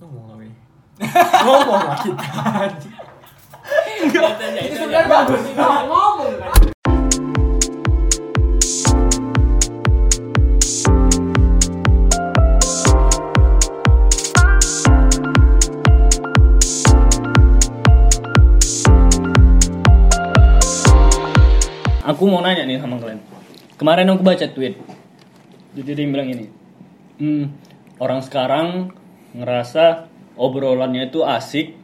Ngomong ini? Ngomong lah kita. Itu sebenarnya bagus sih ngomong kan. Aku mau nanya nih sama kalian. Kemarin aku baca tweet. Jadi dia bilang ini. Hmm, orang sekarang ngerasa obrolannya itu asik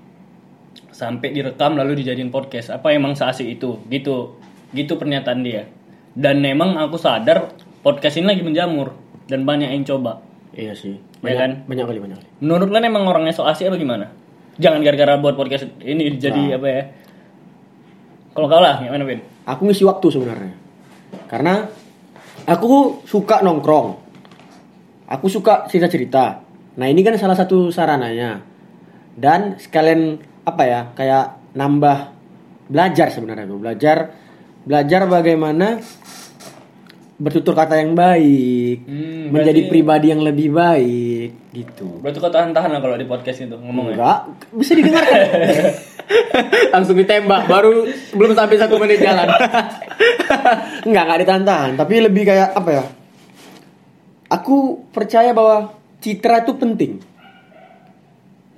sampai direkam lalu dijadiin podcast. Apa emang seasik itu? Gitu. Gitu pernyataan dia. Dan memang aku sadar podcast ini lagi menjamur dan banyak yang coba. Iya sih. Ya kan? Banyak kali banyak kali. Menurut kalian emang orangnya so asik apa gimana? Jangan gara-gara buat podcast ini jadi apa ya? Kalau kau lah, gimana Ben? Aku ngisi waktu sebenarnya. Karena aku suka nongkrong. Aku suka cerita-cerita. Nah, ini kan salah satu sarananya. Dan sekalian apa ya? Kayak nambah belajar sebenarnya tuh. Belajar belajar bagaimana bertutur kata yang baik, Hmm, menjadi berarti- pribadi yang lebih baik gitu. Berarti kau tahan-tahan lah kalau di podcast itu ngomongnya. Enggak, bisa didengarkan. Langsung ditembak, baru belum sampai satu menit jalan. Enggak, enggak ditahan tapi lebih kayak apa ya? Aku percaya bahwa citra itu penting.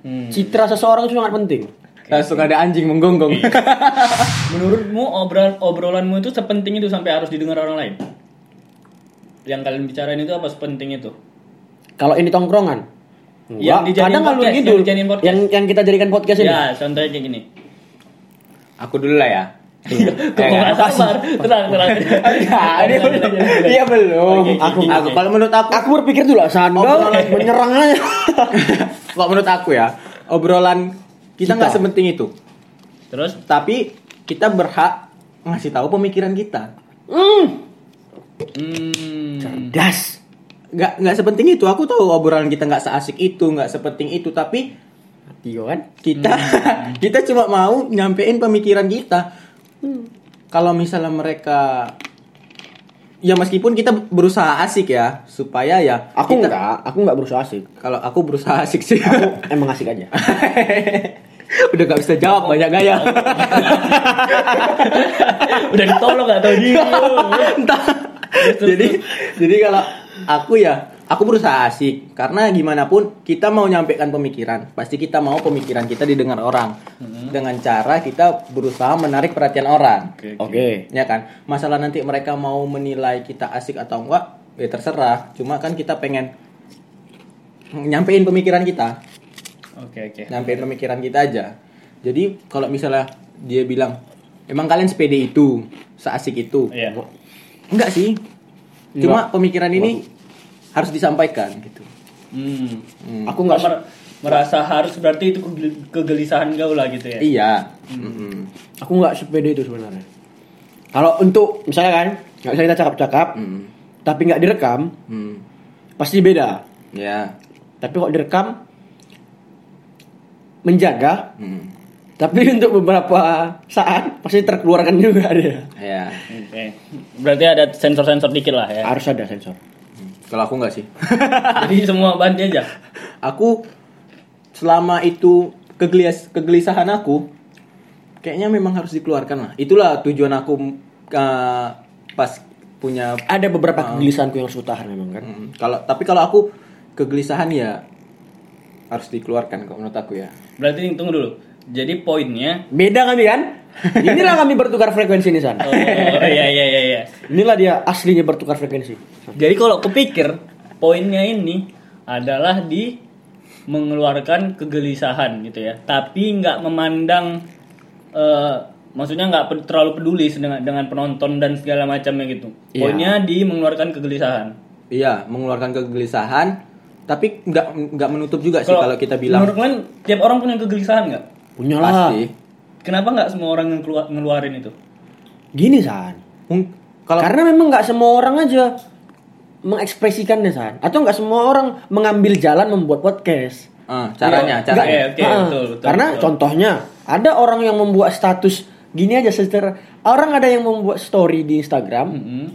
Hmm. Citra seseorang itu sangat penting. Langsung ada anjing menggonggong. Menurutmu obrol obrolanmu itu sepenting itu sampai harus didengar orang lain? Yang kalian bicarain itu apa sepenting itu? Kalau ini tongkrongan, enggak. Yang dijadiin podcast, ngidul. yang. Yang yang kita jadikan podcast ini. Ya, contohnya kayak gini. Aku dulu lah ya. Ya, nggak kan? sabar? Tenang, tenang. Iya belum. Aku, aku kalau menurut aku, Aku berpikir dulu lah, Sandal Obrolan- menyerang aja. kalau menurut aku ya, obrolan kita nggak sepenting itu. Terus Tapi kita berhak ngasih tahu pemikiran kita. Hmm, hmm, cerdas. Nggak nggak sepenting itu. Aku tahu obrolan kita nggak seasik itu, nggak sepenting itu. Tapi Tiga kan? kita kita cuma mau nyampein pemikiran kita. Kalau misalnya mereka ya meskipun kita berusaha asik ya supaya ya Aku kita- enggak, aku enggak berusaha asik. Kalau aku berusaha asik sih. Aku emang asik aja. Udah gak bisa jawab banyak gaya. udah ditolong gak tau dia. Entah. jadi jadi kalau aku ya aku berusaha asik karena gimana pun kita mau nyampaikan pemikiran pasti kita mau pemikiran kita didengar orang dengan cara kita berusaha menarik perhatian orang Oke, Oke. ya kan masalah nanti mereka mau menilai kita asik atau enggak ya terserah cuma kan kita pengen nyampein pemikiran kita Oke, oke. nyampein pemikiran kita aja. Jadi kalau misalnya dia bilang, emang kalian sepede itu, seasik itu, Iya. enggak sih. Cuma pemikiran ini harus disampaikan gitu. Hmm. Hmm. Aku enggak Mer- merasa harus berarti itu kegel- kegelisahan kau lah gitu ya. Iya. Mm-mm. aku nggak sepede itu sebenarnya. Kalau untuk misalnya kan nggak bisa kita cakap-cakap, Mm. tapi nggak direkam, Mm. pasti beda. Ya. Tapi kalau direkam menjaga, Mm. tapi untuk beberapa saat pasti terkeluarkan juga dia. Ya. Oke. Berarti ada sensor-sensor dikit lah ya. Harus ada sensor. Kalau aku enggak sih. Jadi semua bantu aja. aku selama itu kegelis kegelisahan aku kayaknya memang harus dikeluarkan lah. Itulah tujuan aku uh, pas punya Ada beberapa kegelisahanku yang harus utahan memang kan. Mm, kalau tapi kalau aku kegelisahan ya harus dikeluarkan kalau menurut aku ya. Berarti tunggu dulu. Jadi poinnya Beda kami kan? Inilah kami bertukar frekuensi nih San. Oh iya iya iya iya. Inilah dia aslinya bertukar frekuensi. Jadi kalau kepikir poinnya ini adalah di mengeluarkan kegelisahan gitu ya. Tapi nggak memandang eh, maksudnya nggak terlalu peduli dengan dengan penonton dan segala macamnya gitu. Iya. Poinnya di mengeluarkan kegelisahan. Iya, mengeluarkan kegelisahan tapi nggak nggak menutup juga sih kalau kita bilang menurut kalian tiap orang punya kegelisahan nggak? Punya lah. pasti. Kenapa nggak semua orang yang keluar, ngeluarin itu? Gini San. Mung- Kalau Karena memang nggak semua orang aja mengekspresikannya San. Atau nggak semua orang mengambil jalan membuat podcast. Ah, caranya, Iya. caranya. Oke, oke, Ah, betul, betul, Karena betul. contohnya ada orang yang membuat status gini aja secara orang ada yang membuat story di Instagram Mm-mm.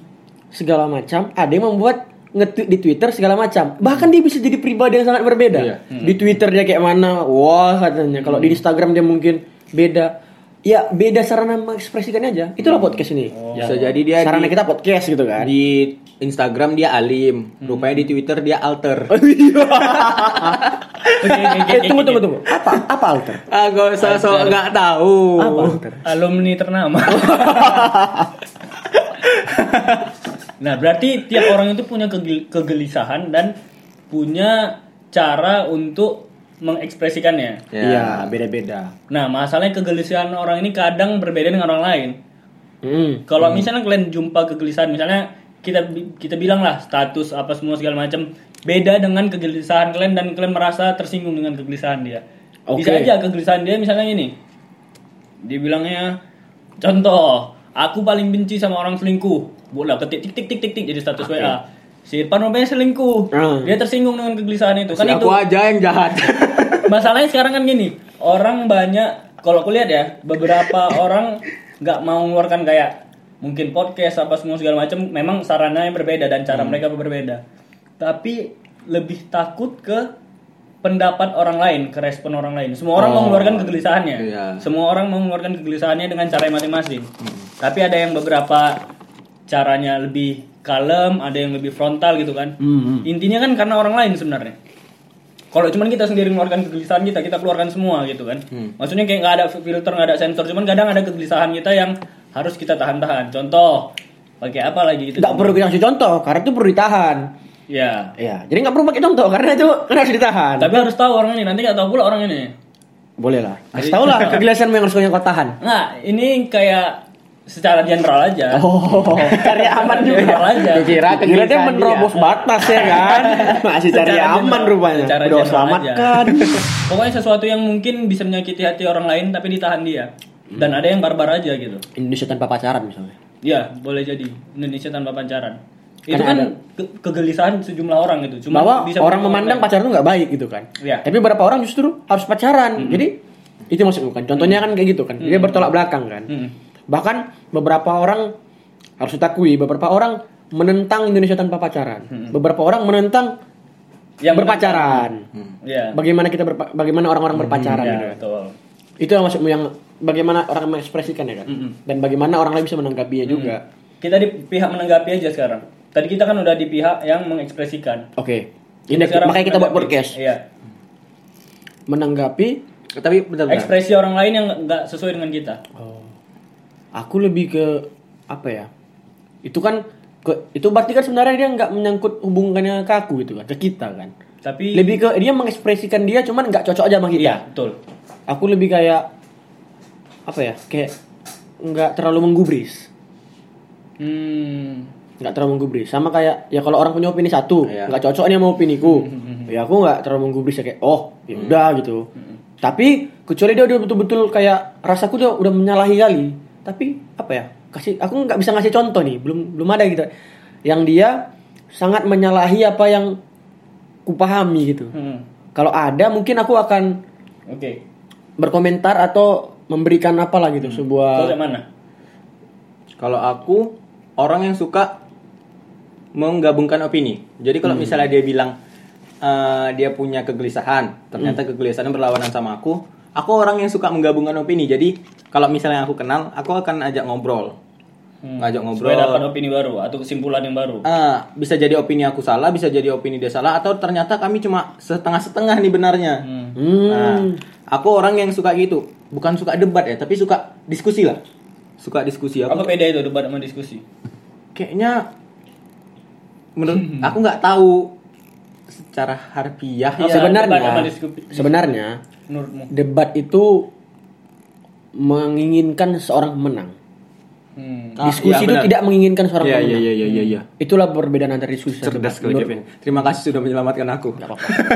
segala macam, ada yang membuat nge-tweet di Twitter segala macam. Bahkan dia bisa jadi pribadi yang sangat berbeda. Iya. Di Twitter dia kayak mana? Wah katanya. Kalau di Instagram dia mungkin beda. Ya beda sarana mengekspresikannya aja. Itulah podcast ini. Bisa jadi dia sarana di, kita podcast gitu kan. di Instagram dia alim, rupanya di Twitter dia alter. Eh, oke, tunggu tunggu tunggu. Apa apa alter? Ah, gak usah Alter. nggak tahu. Apa alter? alumni ternama. nah, berarti tiap orang itu punya kegel- kegelisahan dan punya cara untuk mengekspresikannya. Ya. Iya, beda-beda. Nah, masalahnya kegelisahan orang ini kadang berbeda dengan orang lain. Hmm. Kalau misalnya kalian jumpa kegelisahan, misalnya kita kita bilang lah status apa semua segala macam beda dengan kegelisahan kalian dan kalian merasa tersinggung dengan kegelisahan dia. Bisa Oke. aja kegelisahan dia misalnya ini. Dibilangnya contoh, aku paling benci sama orang selingkuh. Bola ketik tik tik tik tik tik jadi status WA. Si Irfan rupanya selingkuh. Hmm. Dia tersinggung dengan kegelisahan itu. Kan itu aku aja yang jahat. masalahnya sekarang kan gini orang banyak kalau aku lihat ya beberapa orang nggak mau mengeluarkan kayak mungkin podcast apa semua segala macam memang sarana yang berbeda dan cara mereka berbeda tapi lebih takut ke pendapat orang lain ke respon orang lain semua orang mau mengeluarkan kegelisahannya Iya. semua orang mau mengeluarkan kegelisahannya dengan cara yang masing-masing tapi ada yang beberapa caranya lebih kalem ada yang lebih frontal gitu kan intinya kan karena orang lain sebenarnya kalau cuman kita sendiri mengeluarkan kegelisahan kita, kita keluarkan semua gitu kan. Maksudnya kayak nggak ada filter, nggak ada sensor, cuman kadang ada kegelisahan kita yang harus kita tahan-tahan. Contoh, pakai apa lagi gitu? Nggak perlu kita kasih contoh karena itu perlu ditahan. Ya. Ya, jadi nggak perlu pakai contoh karena itu kan harus ditahan. Tapi harus tahu orang ini, nanti nggak tahu pula orang ini. Boleh lah. Kasih tau lah kegelisahan yang harus kau tahan. Nah, ini kayak secara general aja. Oh, cari aman juga. General aja. Kira Kira dia menerobos batas ya kan. Masih cari Secara aman general- rupanya. secara Udah selamatkan. aja. Pokoknya sesuatu yang mungkin bisa menyakiti hati orang lain tapi ditahan dia. Dan ada yang barbar aja gitu. Indonesia tanpa pacaran misalnya. Ya, boleh jadi Indonesia tanpa pacaran. Itu Karena kan ada- ke- kegelisahan sejumlah orang gitu. Cuma Bahwa bisa orang memandang pacaran itu nggak baik gitu kan. Iya. Tapi beberapa orang justru harus pacaran. Jadi itu maksudnya kan. Contohnya kan kayak gitu kan. Dia bertolak belakang kan. Mm. Bahkan beberapa orang harus ditakui, beberapa orang menentang Indonesia tanpa pacaran. Beberapa orang menentang Yang berpacaran. Ya. Bagaimana kita berpa- bagaimana orang-orang berpacaran Ya, gitu. betul. Itu yang maksudmu yang bagaimana orang mengekspresikan ya kan. Dan bagaimana orang lain bisa menanggapinya juga. Kita di pihak menanggapi aja sekarang. Tadi kita kan udah di pihak yang mengekspresikan. Oke. Ini Sekarang makanya kita buat podcast. Iya. Menanggapi Tapi bentar, bentar. Ekspresi orang lain yang nggak sesuai dengan kita. Aku lebih ke apa ya? Itu kan ke, itu berarti kan sebenarnya dia nggak menyangkut hubungannya ke aku gitu kan, ke kita kan. Tapi Lebih ke dia mengekspresikan dia cuman nggak cocok aja sama kita. Iya, betul. Aku lebih kayak apa ya? Kayak nggak terlalu menggubris. Hmm. nggak terlalu menggubris sama kayak ya kalau orang punya opini satu Iya. nggak cocok nih sama opiniku ya aku nggak terlalu menggubris ya kayak oh ya udah gitu tapi kecuali dia udah betul-betul kayak rasaku tuh udah menyalahi kali tapi apa ya kasih aku nggak bisa ngasih contoh nih belum belum ada gitu yang dia sangat menyalahi apa yang kupahami gitu Hmm. kalau ada mungkin aku akan Oke. berkomentar atau memberikan apa lah gitu Kau sebuah kayak mana? Kalau aku orang yang suka menggabungkan opini. Jadi kalau misalnya dia bilang eh, dia punya kegelisahan, ternyata kegelisahannya berlawanan sama aku, aku orang yang suka menggabungkan opini. Jadi kalau misalnya aku kenal, aku akan ajak ngobrol. Hmm. Ngajak ngobrol. Supaya dapat opini baru atau kesimpulan yang baru. Ah, bisa jadi opini aku salah, bisa jadi opini dia salah, atau ternyata kami cuma setengah-setengah nih benarnya. Hmm. hmm, Nah, aku orang yang suka gitu, bukan suka debat ya, tapi suka diskusi lah. Suka diskusi. Aku Apa beda itu debat sama diskusi? kayaknya menurut aku nggak tahu secara harfiah ya. sebenarnya sebenarnya Menurutmu? debat itu menginginkan seorang menang. Hmm. Ah, Diskusi iya, itu benar. tidak menginginkan seorang Iya pemenang. iya iya iya iya. iya. Itulah perbedaan antara diskusi dan Cerdas Menurut- Kevin. Terima kasih sudah menyelamatkan aku.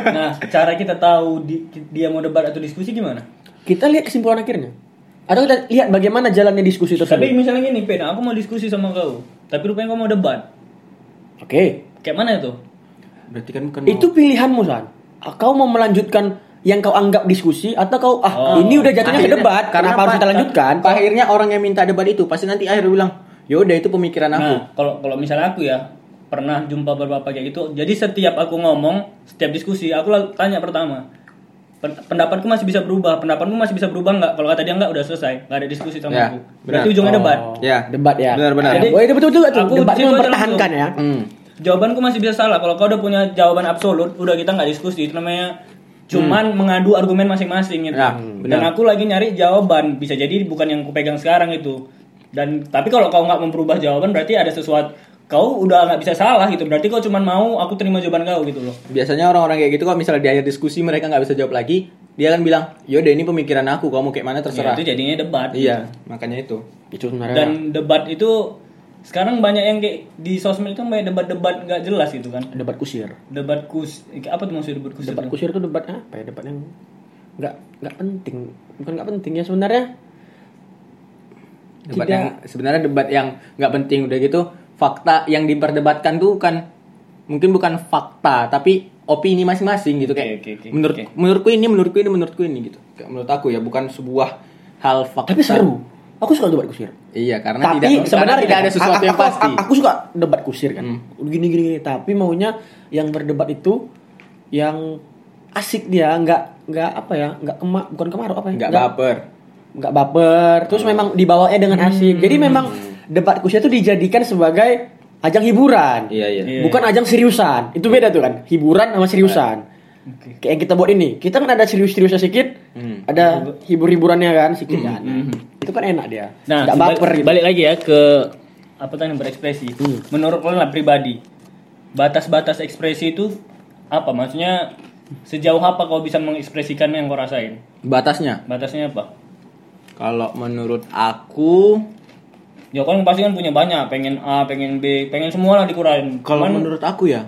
Nah, cara kita tahu di- dia mau debat atau diskusi gimana? Kita lihat kesimpulan akhirnya. Atau kita lihat bagaimana jalannya diskusi Tapi tersebut. misalnya gini, Pen, aku mau diskusi sama kau, tapi rupanya kau mau debat. Oke. Kayak mana itu? Berarti kan bukan Itu pilihanmu, San. Kau mau melanjutkan yang kau anggap diskusi atau kau ah Oh. ini udah jatuhnya ke debat, kenapa harus kita lanjutkan? pa- Akhirnya orang yang minta debat itu pasti nanti akhirnya bilang, ya udah itu pemikiran aku. Nah, kalau kalau misalnya aku ya, pernah jumpa beberapa kayak gitu. Jadi setiap aku ngomong, setiap diskusi, aku lalu tanya pertama, "Pen- pendapatku masih bisa berubah, pendapatmu masih bisa berubah nggak? Kalau kata dia nggak, udah selesai, nggak ada diskusi sama Ya, aku. benar. Berarti ujungnya debat. Ya. Debat ya. Benar-benar. Jadi, oh, itu betul juga tuh. Aku Debat mempertahankan ya. Hmm. Jawabanku masih bisa salah. Kalau kau udah punya jawaban absolut, udah kita nggak diskusi. Itu namanya cuman mengadu argumen masing-masing gitu. Ya, Dan aku lagi nyari jawaban. Bisa jadi bukan yang kupegang sekarang itu. Dan tapi kalau kau nggak memperubah jawaban, berarti ada sesuatu. Kau udah nggak bisa salah gitu. Berarti kau cuman mau aku terima jawaban kau gitu loh. Biasanya orang-orang kayak gitu kalau misalnya di akhir diskusi mereka nggak bisa jawab lagi, dia akan bilang, "Yaudah ini pemikiran aku, kamu kayak mana Ya, terserah." itu jadinya debat. Iya, makanya itu. Itu sebenarnya. Dan debat itu sekarang banyak yang kayak di sosmed itu banyak debat-debat nggak jelas gitu kan. debat kusir. Debat kus apa tuh maksudnya debat kusir? Debat tuh? kusir itu debat apa ya? Debat yang nggak nggak penting. Bukan nggak penting ya sebenarnya. Debat Tidak. yang sebenarnya debat yang nggak penting udah gitu, fakta yang diperdebatkan tuh kan mungkin bukan fakta, tapi opini masing-masing gitu kayak. Oke, oke, oke, menurut oke. menurutku ini, menurutku ini, menurutku ini gitu. Kayak menurut aku ya bukan sebuah hal fakta. Tapi seru. Aku suka debat kusir. Iya, karena tapi tidak karena sebenarnya tidak ada sesuatu aku, yang aku- pasti. Aku, suka debat kusir kan. Hmm. Gini, gini gini tapi maunya yang berdebat itu yang asik dia, nggak nggak apa ya, nggak kema, bukan kemarau apa ya? nggak baper. nggak baper. Terus Hmm. memang dibawanya dengan asik. Jadi memang debat kusir itu dijadikan sebagai ajang hiburan. Iya, iya. Iya. Bukan ajang seriusan. Itu beda tuh kan. Hiburan sama seriusan. Oke. Kayak yang kita buat ini. Kita kan ada serius-seriusnya sedikit. Hmm. Ada hibur-hiburannya kan sedikit kan. Itu kan enak dia. Nah, nggak balik, baper gitu. balik lagi ya ke apa tadi berekspresi. Hmm. Menurut kalian lah pribadi, batas-batas ekspresi itu apa? Maksudnya sejauh apa kau bisa mengekspresikan yang kau rasain? Batasnya. Batasnya apa? Kalau menurut aku, Ya kan pasti kan punya banyak, pengen A, pengen B, pengen semua lah dikurangin. kalau Cuman menurut aku ya,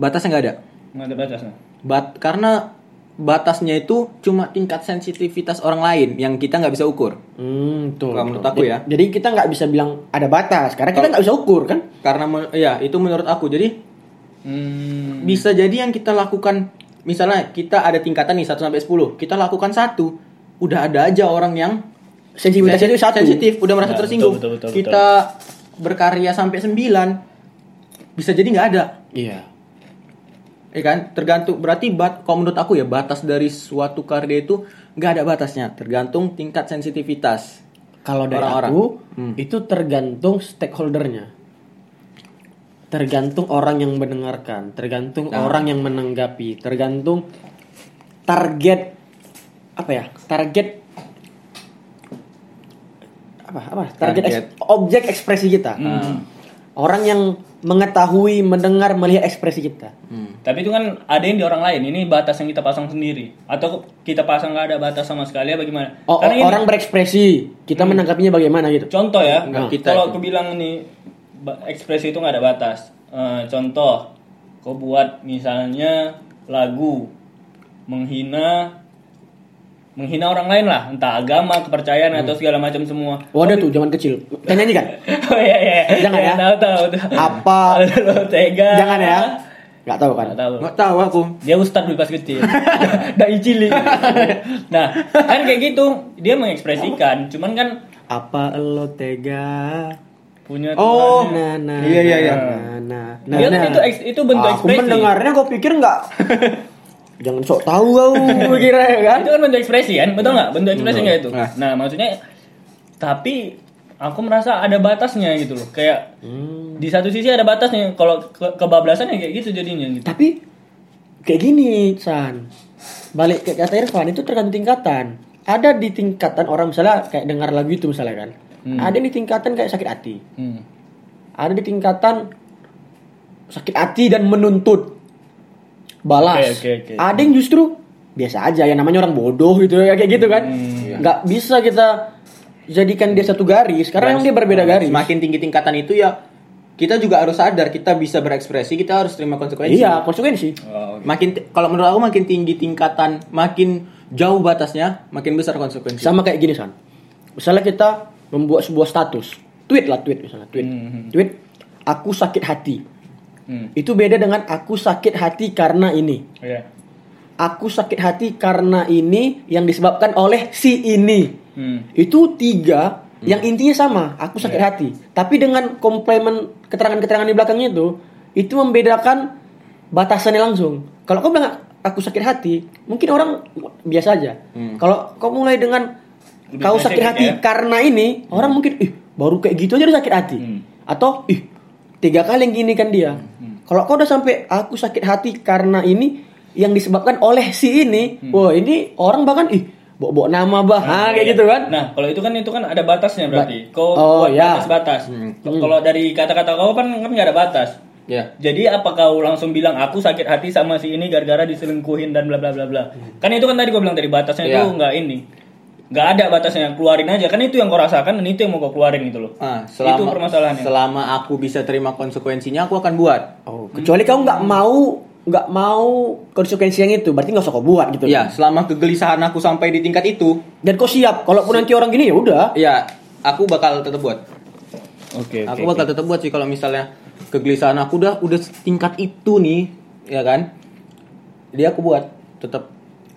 batasnya nggak ada. nggak ada batasnya. Bat karena batasnya itu cuma tingkat sensitivitas orang lain yang kita nggak bisa ukur. Hmm, tuh. Kalau menurut aku ya. Jadi kita nggak bisa bilang ada batas, karena kita nggak bisa ukur kan. Karena ya itu menurut aku. Jadi Hmm. bisa jadi yang kita lakukan misalnya kita ada tingkatan nih 1 sampai 10, kita lakukan satu, udah ada aja orang yang Sensitivitasnya itu satu. sensitif, udah merasa Ya, tersinggung. betul, betul, betul, kita berkarya sampai 9 bisa jadi nggak ada. Iya. Ya kan? Tergantung berarti bat kalau menurut aku ya batas dari suatu karya itu nggak ada batasnya, tergantung tingkat sensitivitas. Kalau dari Orang-orang. aku Hmm. itu tergantung stakeholdernya. Tergantung orang yang mendengarkan, tergantung Nah. orang yang menanggapi, tergantung target apa ya? Target apa? Apa? Target, Target. eks- objek ekspresi kita. Hmm. Orang yang mengetahui, mendengar, melihat ekspresi kita. Hmm. Tapi itu kan ada yang di orang lain. Ini batas yang kita pasang sendiri. Atau kita pasang nggak ada batas sama sekali apa gimana? Oh, Karena ini- orang berekspresi, kita menanggapinya bagaimana gitu. Contoh ya, Enggak, kita kalau itu. aku bilang nih ekspresi itu nggak ada batas. Eh, contoh, kau buat misalnya lagu menghina menghina orang lain lah, entah agama, kepercayaan atau segala macam semua. Oh, ada tuh zaman kecil. Kan nyanyi kan? oh iya iya. Jangan ya. Tahu tahu. tahu. Apa? Lo tega. Jangan ya. Nggak tahu kan? Nggak tahu. Nggak tahu aku. Dia ustad dulu pas kecil. Dari cilik. nah, kan kayak gitu. Dia mengekspresikan, cuman kan Apa lo tega? punya Oh. Nah, nah, Iya, iya, iya. Nah, nah, nah, Dia nah. itu itu bentuk Aku ekspresi. mendengarnya kau pikir nggak? Jangan sok tahu kau gue kira ya kan? itu kan bentuk ekspresi kan betul nggak bentuk ekspresi nggak itu Nah. nah maksudnya tapi aku merasa ada batasnya gitu loh kayak Hmm. di satu sisi ada batasnya kalau ke kebablasan ya kayak gitu jadinya gitu Tapi kayak gini, San. Balik ke kata Irfan itu tergantung tingkatan. Ada di tingkatan orang misalnya kayak dengar lagu itu misalnya kan. Ada di tingkatan kayak sakit hati. hmm. Ada di tingkatan sakit hati dan menuntut balas. Oke, oke, oke. Ada yang justru biasa aja yang namanya orang bodoh gitu ya kayak gitu kan. Hmm. Nggak bisa kita jadikan dia satu garis karena yang dia berbeda garis. Semakin tinggi tingkatan itu ya kita juga harus sadar kita bisa berekspresi, kita harus terima konsekuensi. Iya, konsekuensi. Oh, Makin ti- kalau menurut aku makin tinggi tingkatan, makin jauh batasnya, makin besar konsekuensi. Sama kayak gini, San. Misalnya kita membuat sebuah status, tweet lah tweet misalnya, tweet. Hmm. Tweet aku sakit hati. Hmm. Itu beda dengan aku sakit hati karena ini. Iya. Aku sakit hati karena ini yang disebabkan oleh si ini. Hmm. Itu tiga yang intinya sama, aku sakit hati. Tapi dengan komplement keterangan-keterangan di belakangnya itu, itu membedakan batasannya langsung. Kalau kau bilang aku sakit hati, mungkin orang biasa aja. Kalau kau mulai dengan Lebih kau sakit hati ya. karena ini, orang mungkin ih baru kayak gitu aja udah sakit hati. Hmm. Atau ih tiga kali yang gini kan dia. Kalau kau udah sampai aku sakit hati karena ini yang disebabkan oleh si ini, wah ini orang bahkan ih bawa nama bah, Ah, kayak iya. gitu kan? Nah, kalau itu kan itu kan ada batasnya berarti. Ba- Kau Oh, buat ya. batas-batas. Hmm. Kalau dari kata-kata kau kan kan nggak ada batas. Ya. Jadi apa kau langsung bilang aku sakit hati sama si ini gara-gara diselingkuhin dan bla bla bla bla. Kan itu kan tadi gua bilang tadi batasnya Iya. itu nggak ini. Nggak ada batasnya keluarin aja kan itu yang kau rasakan dan itu yang mau kau keluarin gitu loh. Ah, itu selama permasalahannya. selama aku bisa terima konsekuensinya aku akan buat. Oh, kecuali kau nggak mau nggak mau konsekuensi yang itu, berarti nggak usah kau buat gitu. Ya, selama kegelisahan aku sampai di tingkat itu, Dan kau siap, kalaupun nanti orang gini ya udah. ya aku bakal tetap buat. Oke, aku bakal tetap buat sih kalau misalnya kegelisahan aku udah udah tingkat itu nih, ya kan? Jadi aku buat tetap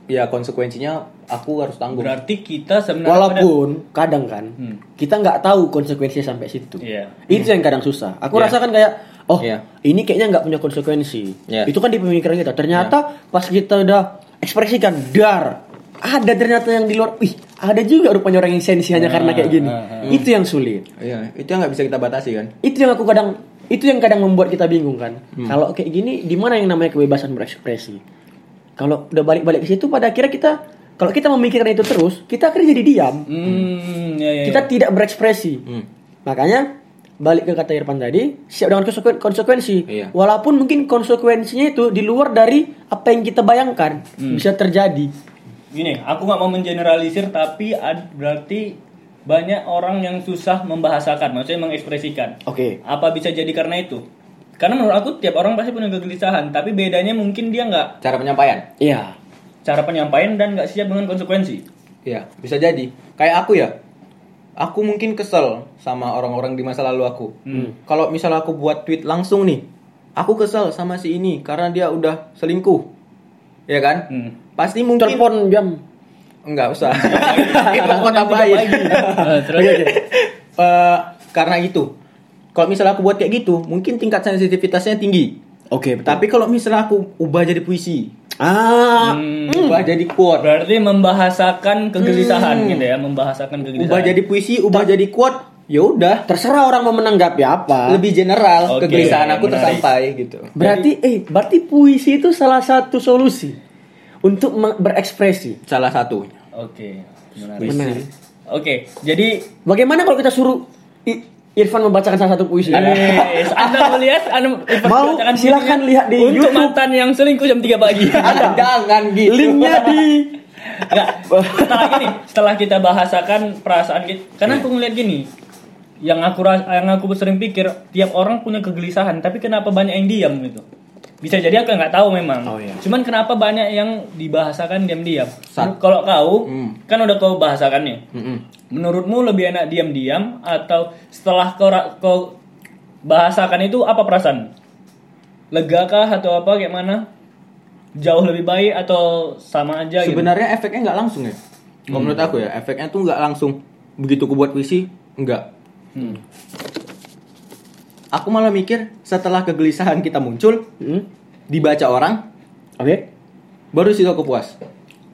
ya konsekuensinya aku harus tanggung. Berarti kita sebenarnya Walaupun kadang kan Hmm. kita nggak tahu konsekuensinya sampai situ. Iya. Itu yang kadang susah. Aku Iya. rasakan kayak oh Iya. ini kayaknya nggak punya konsekuensi. Iya. Itu kan di pemikiran kita. Ternyata pas kita udah ekspresikan dar ada ternyata yang di luar. Wih ada juga rupanya orang yang sensi hanya karena kayak gini. ah, Itu yang sulit. Iya, itu yang nggak bisa kita batasi kan? Itu yang aku kadang itu yang kadang membuat kita bingung kan. Hmm. Kalau kayak gini di mana yang namanya kebebasan berekspresi? Kalau udah balik-balik ke situ pada akhirnya kita kalau kita memikirkan itu terus, kita akhirnya jadi diam. Hmm, ya, ya, kita ya. tidak berekspresi. Hmm. Makanya balik ke kata Irfan tadi, siap dengan konsekuen- konsekuensi. Iya. Walaupun mungkin konsekuensinya itu di luar dari apa yang kita bayangkan Hmm. bisa terjadi. Gini, aku nggak mau mengeneralisir tapi ad- berarti banyak orang yang susah membahasakan, maksudnya mengekspresikan. Oke. Apa bisa jadi karena itu? Karena menurut aku tiap orang pasti punya kegelisahan, tapi bedanya mungkin dia nggak Cara penyampaian. Iya. Cara penyampaian dan nggak siap dengan konsekuensi. Iya, bisa jadi. Kayak aku ya. Aku mungkin kesel sama orang-orang di masa lalu aku. Kalau misalnya aku buat tweet langsung nih, aku kesel sama si ini karena dia udah selingkuh. Ya kan? Hmm. Pasti mungkin Telepon jam. enggak usah. Itu aku tambahin. terus Eh, karena itu. Kalau misalnya aku buat kayak gitu, mungkin tingkat sensitivitasnya tinggi. Oke, betul. Tapi kalau misalnya aku ubah jadi puisi, ah, Hmm. ubah jadi quote, berarti membahasakan kegelisahan gitu ya, membahasakan kegelisahan. ubah jadi puisi, ubah jadi quote, ya udah. terserah orang mau menanggapi apa. lebih general Oke, kegelisahan aku menarik. tersampai gitu. Berarti eh berarti puisi itu salah satu solusi untuk berekspresi. Salah satunya. Oke, menarik. Benar. Oke, jadi Bagaimana kalau kita suruh Irfan membacakan salah satu puisi? Eh, Anda melihat Anda Mau, silakan lihat di Untuk YouTube. mantan yang selingkuh jam 3 pagi Ada. Jangan gitu. Linknya di Enggak, setelah gini, setelah kita bahasakan perasaan kita, karena aku ngeliat gini, yang aku ras- yang aku sering pikir tiap orang punya kegelisahan, tapi kenapa banyak yang diam gitu? Bisa jadi aku nggak tahu memang. Oh, iya. Cuman kenapa banyak yang dibahasakan diam-diam? Kalau kau Hmm. kan udah kau bahasakannya. Mm-mm. Menurutmu lebih enak diam-diam atau setelah kau kau bahasakan itu apa perasaan? Lega kah atau apa kayak mana? Jauh lebih baik atau sama aja gitu? Sebenarnya efeknya nggak langsung ya. Kalau menurut aku ya, efeknya tuh nggak langsung. Begitu aku buat puisi, enggak. Hmm. Aku malah mikir setelah kegelisahan kita muncul, Hmm? dibaca orang, Oke. baru sih aku puas.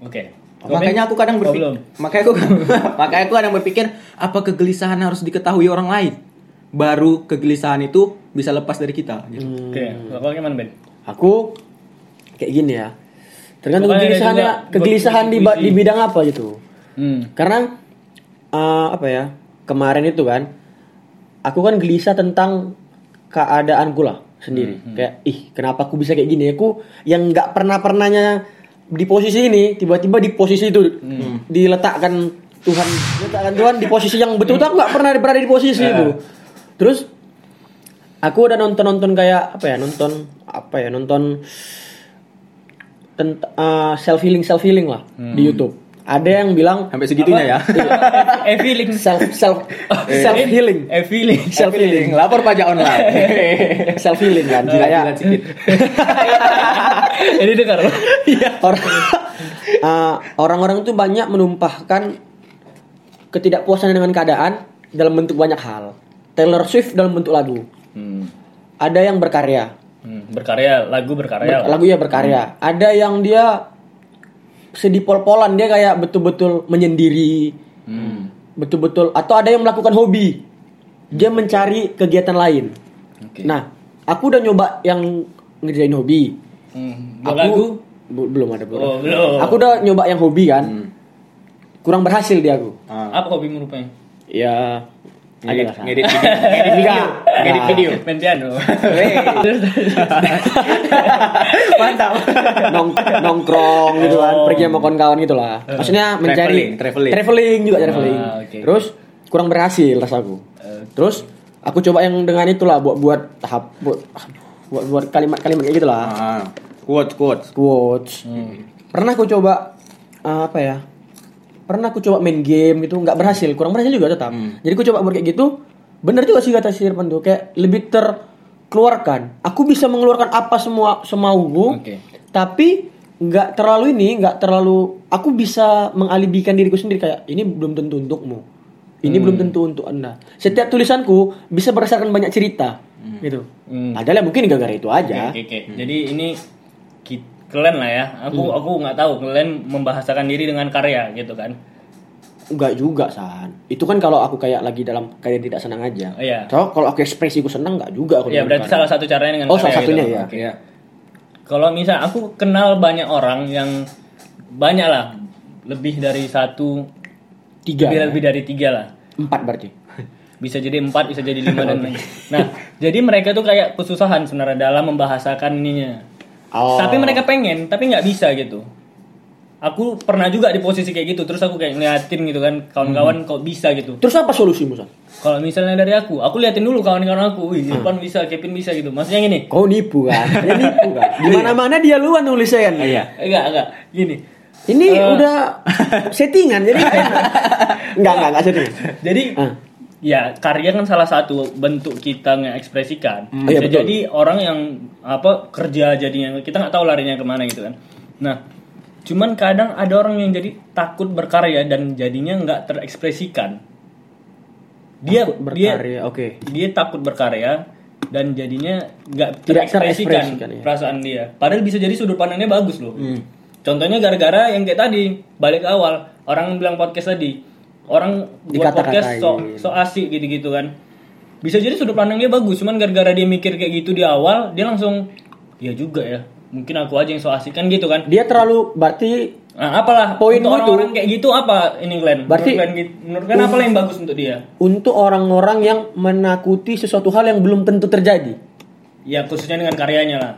Oke. makanya aku kadang Kau berpikir, makanya aku makanya aku kadang berpikir apa kegelisahan harus diketahui orang lain, baru kegelisahan itu bisa lepas dari kita. Gitu. Oke, Kau gimana Ben? Aku kayak gini ya. Tergantung kegelisahannya, kegelisahan di, di bidang apa gitu. Hmm. Karena eh, apa ya? Kemarin itu kan aku kan gelisah tentang keadaanku lah sendiri. Kayak ih, kenapa aku bisa kayak gini? Aku yang nggak pernah pernahnya di posisi ini tiba-tiba di posisi itu diletakkan Tuhan diletakkan Tuhan di posisi yang betul aku nggak pernah berada di posisi itu. Terus aku udah nonton-nonton kayak apa ya? Nonton apa ya? Nonton tentang self healing self healing lah di YouTube. Ada yang bilang Sampai segitunya ya. Eh feeling. self self self healing Eh feeling. self healing Lapor pajak online. self healing kan kayak jilat sedikit. Ini dengar. orang uh, orang-orang tuh banyak menumpahkan ketidakpuasan dengan keadaan dalam bentuk banyak hal. Taylor Swift dalam bentuk lagu. Hmm. Ada yang berkarya. Hmm, berkarya lagu berkarya Ber- lagu ya berkarya. Ada yang dia sedih pol-polan dia kayak betul-betul menyendiri. Hmm. Betul-betul atau ada yang melakukan hobi. Dia mencari kegiatan lain. Oke. Nah, aku udah nyoba yang ngerjain hobi. Hmm. Aku lagu Bu- belum ada belum. Oh, belum. Aku udah nyoba yang hobi kan. Kurang berhasil di aku. Ah. apa hobimu rupanya? Ya Ngedit, ngedit video, ngedit video, ngedit video. Main piano. Mantap. Nong, nongkrong gitu kan, Oh. pergi sama kawan-kawan gitu lah. Maksudnya mencari Traveling, traveling. traveling juga traveling. Ah, oke. Terus kurang berhasil rasaku. Terus aku coba yang dengan itulah buat buat tahap buat buat buat kalimat-kalimat kayak gitulah. Ah. Quotes, quotes. Quotes. Pernah aku coba uh, apa ya? Pernah aku coba main game gitu, nggak berhasil, kurang berhasil juga tetap. Jadi aku coba buat kayak gitu, bener juga sih kata si Irfan tuh, kayak lebih terkeluarkan. Aku bisa mengeluarkan apa semua semauku, Oke. tapi nggak terlalu ini, nggak terlalu. Aku bisa mengalibikan diriku sendiri kayak ini belum tentu untukmu, ini belum tentu untuk anda. Setiap tulisanku bisa berdasarkan banyak cerita, gitu. Hmm. Padahal ya mungkin gara-gara itu aja. Oke, oke. Jadi ini kalian lah ya. Aku aku nggak tahu kalian membahasakan diri dengan karya gitu kan. Enggak juga san Itu kan kalau aku kayak lagi dalam keadaan tidak senang aja Oh, iya. So, kalau aku ekspresiku senang enggak juga aku Ya dengan berarti karya. salah satu caranya dengan Oh, karya salah satunya gitu. ya. Oke. Iya. Kalau misal aku kenal banyak orang yang banyak lah lebih dari satu Tiga lebih, lebih dari tiga lah Empat berarti bisa jadi empat bisa jadi lima dan lain nah jadi mereka tuh kayak kesusahan sebenarnya dalam membahasakan ininya Oh. tapi mereka pengen tapi nggak bisa gitu aku pernah juga di posisi kayak gitu terus aku kayak ngeliatin gitu kan kawan-kawan kok bisa gitu Terus apa solusimu san? kalau misalnya dari aku aku liatin dulu kawan-kawan aku wih Irfan bisa Kevin bisa gitu maksudnya gini Kau nipu kan Dia nipu kan Di mana mana dia luan nulisnya kan Iya. enggak enggak gini Ini Eh. udah settingan Jadi. Enggak enggak enggak settingan Jadi Ah. Ya karya kan salah satu bentuk kita ngekspresikan. Iya, Bisa betul. jadi orang yang apa kerja jadinya kita nggak tahu larinya ke mana gitu kan. Nah, cuman kadang ada orang yang jadi takut berkarya dan jadinya nggak terekspresikan. Dia Takut berkarya, oke. dia takut berkarya dan jadinya nggak terekspresikan ya. perasaan dia. Padahal bisa jadi sudut pandangnya bagus loh. Hmm. Contohnya gara-gara yang kayak tadi balik awal orang bilang podcast tadi orang buat podcast so, so asik gitu-gitu kan. Bisa jadi sudut pandangnya bagus cuman gara-gara dia mikir kayak gitu di awal dia langsung ya juga ya mungkin aku aja yang so asik kan gitu kan. Dia terlalu Berarti nah, apalah Poinmu untuk itu- orang-orang kayak gitu apa ini Glenn? Berarti- menurut Glenn, gitu- menurut Glenn apa yang bagus untuk dia? Untuk orang-orang yang menakuti sesuatu hal yang belum tentu terjadi. Ya khususnya dengan karyanya lah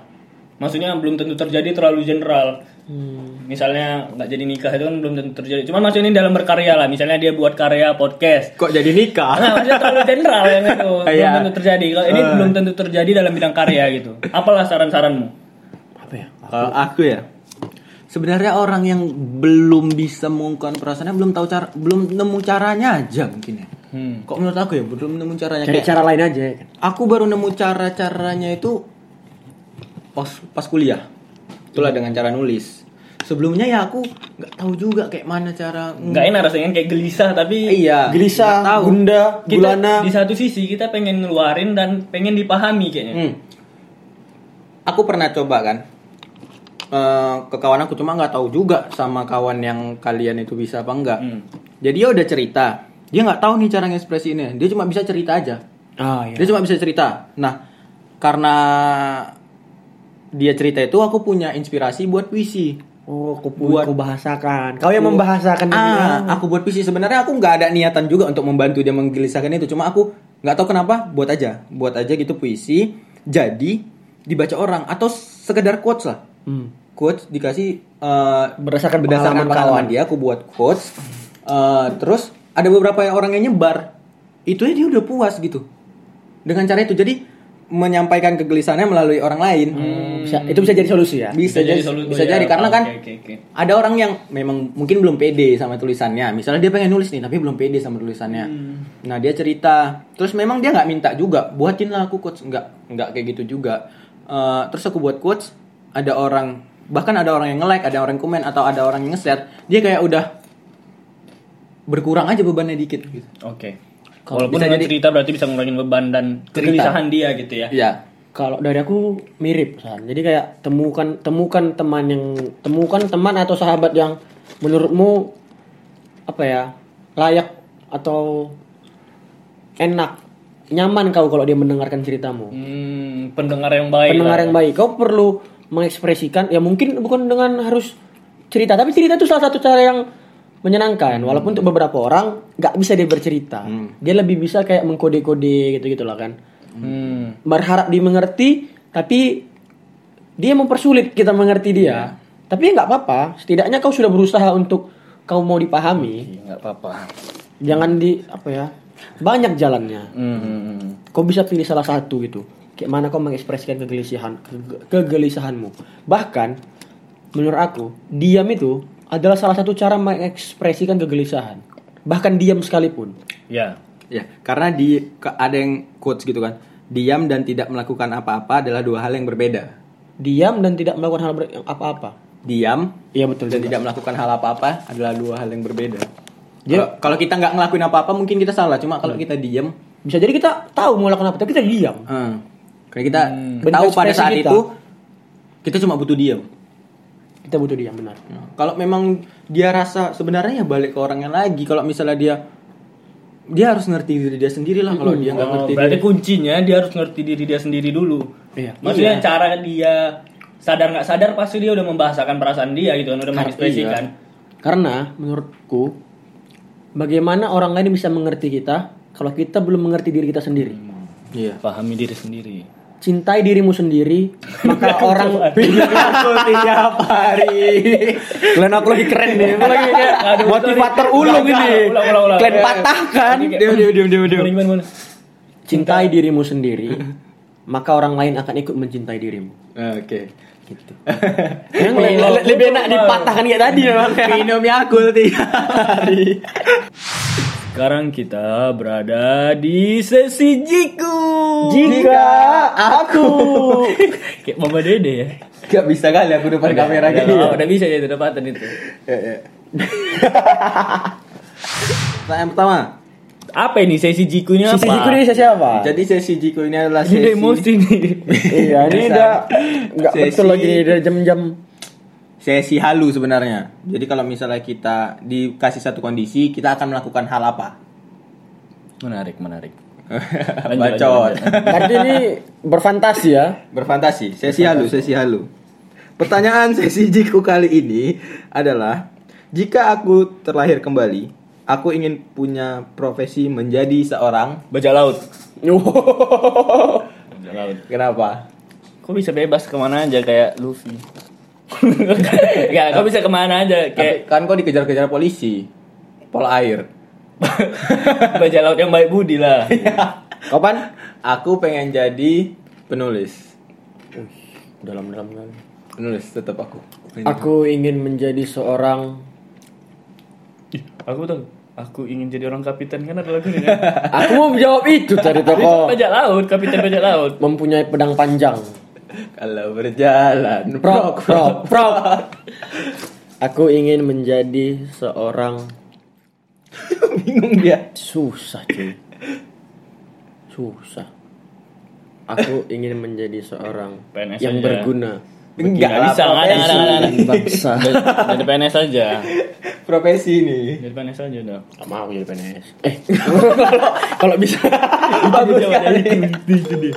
maksudnya belum tentu terjadi terlalu general Hmm. misalnya nggak jadi nikah itu kan belum tentu terjadi cuman maksudnya ini dalam berkarya lah misalnya dia buat karya podcast Kok jadi nikah? nah maksudnya terlalu general yang itu belum Iya. tentu terjadi kalau ini belum tentu terjadi dalam bidang karya gitu apalah saran-saranmu Apa ya? Kalau aku ya, sebenarnya orang yang belum bisa mengungkapkan perasaannya belum tahu cara, belum nemu caranya aja mungkin ya. hmm. Kok menurut aku ya belum nemu caranya Cari kayak cara lain aja aku baru nemu cara caranya itu pas pas kuliah. Itulah dengan cara nulis. Sebelumnya ya aku nggak tahu juga kayak mana cara. nggak enak rasanya kayak gelisah tapi Iya. Gelisah, tahu. gunda, kita gulana di satu sisi kita pengen ngeluarin dan pengen dipahami kayaknya Hmm. Aku pernah coba kan eh, ke kawan aku cuma nggak tahu juga sama kawan yang kalian itu bisa apa enggak. Hmm. Jadi dia udah cerita, dia nggak tahu nih cara ngekspresiinnya. Dia cuma bisa cerita aja. Ah iya Dia cuma bisa cerita. Nah, karena dia cerita itu aku punya inspirasi buat puisi. Oh, aku Buat- buat bahasakan. Kau yang membahasakan Ah, ini. aku buat puisi sebenarnya aku nggak ada niatan juga untuk membantu dia menggelisahkan itu. Cuma aku nggak tahu kenapa buat aja, buat aja gitu puisi. Jadi dibaca orang atau sekedar quotes lah. Hmm. Quotes dikasih eh, Berdasarkan berdasarkan pengalaman pengalaman kawan. dia aku buat quotes. Eh, terus ada beberapa orang yang nyebar. Itu dia udah puas gitu. Dengan cara itu jadi menyampaikan kegelisahannya melalui orang lain. Bisa, itu bisa jadi solusi ya. Bisa, jadi, solu- bisa ya, jadi karena oke, kan oke, oke. ada orang yang memang mungkin belum pede sama tulisannya. Misalnya dia pengen nulis nih tapi belum pede sama tulisannya. Nah dia cerita, terus memang dia nggak minta juga buatin lah aku quotes, nggak nggak kayak gitu juga. Eh, terus aku buat quotes, ada orang bahkan ada orang yang nge-like, ada orang yang komen atau ada orang yang nge-share, dia kayak udah berkurang aja bebannya dikit gitu. oke Walaupun bisa jadi- cerita berarti bisa ngurangin beban dan kegelisahan dia gitu ya. Iya. Kalau dari aku mirip, San. Jadi kayak temukan temukan teman yang temukan teman atau sahabat yang menurutmu apa ya layak atau enak, nyaman kau kalau dia mendengarkan ceritamu. Hmm, pendengar yang baik. Pendengar lah. yang baik, kau perlu mengekspresikan. Ya mungkin bukan dengan harus cerita, tapi cerita itu salah satu cara yang menyenangkan. Walaupun untuk beberapa orang nggak bisa dia bercerita, dia lebih bisa kayak mengkode-kode gitu gitulah kan. Hmm. berharap dimengerti tapi dia mempersulit kita mengerti dia. Tapi nggak apa-apa. Setidaknya kau sudah berusaha untuk kau mau dipahami. Nggak apa-apa. jangan di apa ya banyak jalannya. Hmm, hmm, hmm. kau bisa pilih salah satu gitu. Kayak mana kau mengekspresikan kegelisahan ke- kegelisahanmu. Bahkan menurut aku diam itu adalah salah satu cara mengekspresikan kegelisahan bahkan diam sekalipun Ya. Ya, karena di ada yang quotes gitu kan. Diam dan tidak melakukan apa-apa adalah dua hal yang berbeda. diam dan tidak melakukan hal apa-apa Diam iya betul dan juga. tidak melakukan hal apa-apa adalah dua hal yang berbeda. Jadi- Kalau- kalau kita nggak ngelakuin apa-apa mungkin kita salah. Cuma kalau kita diam, bisa jadi kita tahu mau melakukan apa tapi kita diam hmm, kayak kita Bentuk tahu pada saat kita. itu kita cuma butuh diam. Kita butuh diam benar Nah, Kalau memang dia rasa sebenarnya ya balik ke orangnya lagi. Kalau misalnya dia dia harus ngerti diri dia sendiri lah. Kalau dia nggak Oh, ngerti berarti diri. kuncinya dia harus ngerti diri dia sendiri dulu. Iya. Maksudnya cara dia sadar nggak sadar pasti dia udah membahasakan perasaan dia gitu kan, udah mengekspresikan. karena menurutku bagaimana orang lain bisa mengerti kita kalau kita belum mengerti diri kita sendiri Iya. Pahami diri sendiri. Cintai dirimu sendiri maka orang Aku tiap hari. kalian aku lagi keren nih. Aku lagi kayak motivator ulung ini kalian patahkan diam diam diam diam diam. Cintai dirimu sendiri maka orang lain akan ikut mencintai dirimu. Oke. gitu. Yang le- le- lebih enak dipatahkan kayak tadi memang Minum Yakult tiap hari. Sekarang kita berada di sesi Jiku. jika aku Kayak Mama Dede ya. Gak bisa kali aku depan kamera udah, gini. udah, udah bisa ya, udah dapatan itu. Ya, ya. Pertanyaan pertama. Apa ini sesi Jiku ini apa? sisi jiku ini siapa Jadi sesi Jiko ini adalah Ini sesi emosi nih. iya ini udah nggak Sesi- betul lagi udah jam-jam sesi halu sebenarnya. Jadi kalau misalnya kita dikasih satu kondisi, kita akan melakukan hal apa? Menarik, menarik. Bacot. Berarti ini berfantasi ya. Berfantasi. Sesi halu, sesi halu. Pertanyaan sesi Jiku kali ini adalah jika aku terlahir kembali, aku ingin punya profesi menjadi seorang Bajak laut. Bajak laut. Kenapa? Kok bisa bebas ke mana aja kayak Luffy? Ya, kok bisa ke mana aja Kayak kan kau dikejar-kejar polisi. Pol air. bajak laut yang baik budi lah. Kapan? Aku pengen jadi penulis. Dalam-dalam kali. Penulis tetap aku. Aku ingin menjadi seorang Ih, aku tahu. Aku ingin jadi orang kapitan kan ada lagunya kan? Aku mau jawab itu tadi Itu toko bajak laut, kapitan bajak laut. mempunyai pedang panjang. Kalau berjalan Prok, prok, prok. Aku ingin menjadi seorang bingung dia. susah cuy. Susah. Aku ingin menjadi seorang PNS yang aja. berguna. Enggak Nggak lah, bisa, nggak ada, ada, ada. profesi. Bangsa. Jadi PNS aja. Profesi nih. Jadi PNS aja dah. Gak mau jadi PNS. Eh, kalau- bisa. Bagus itu dia.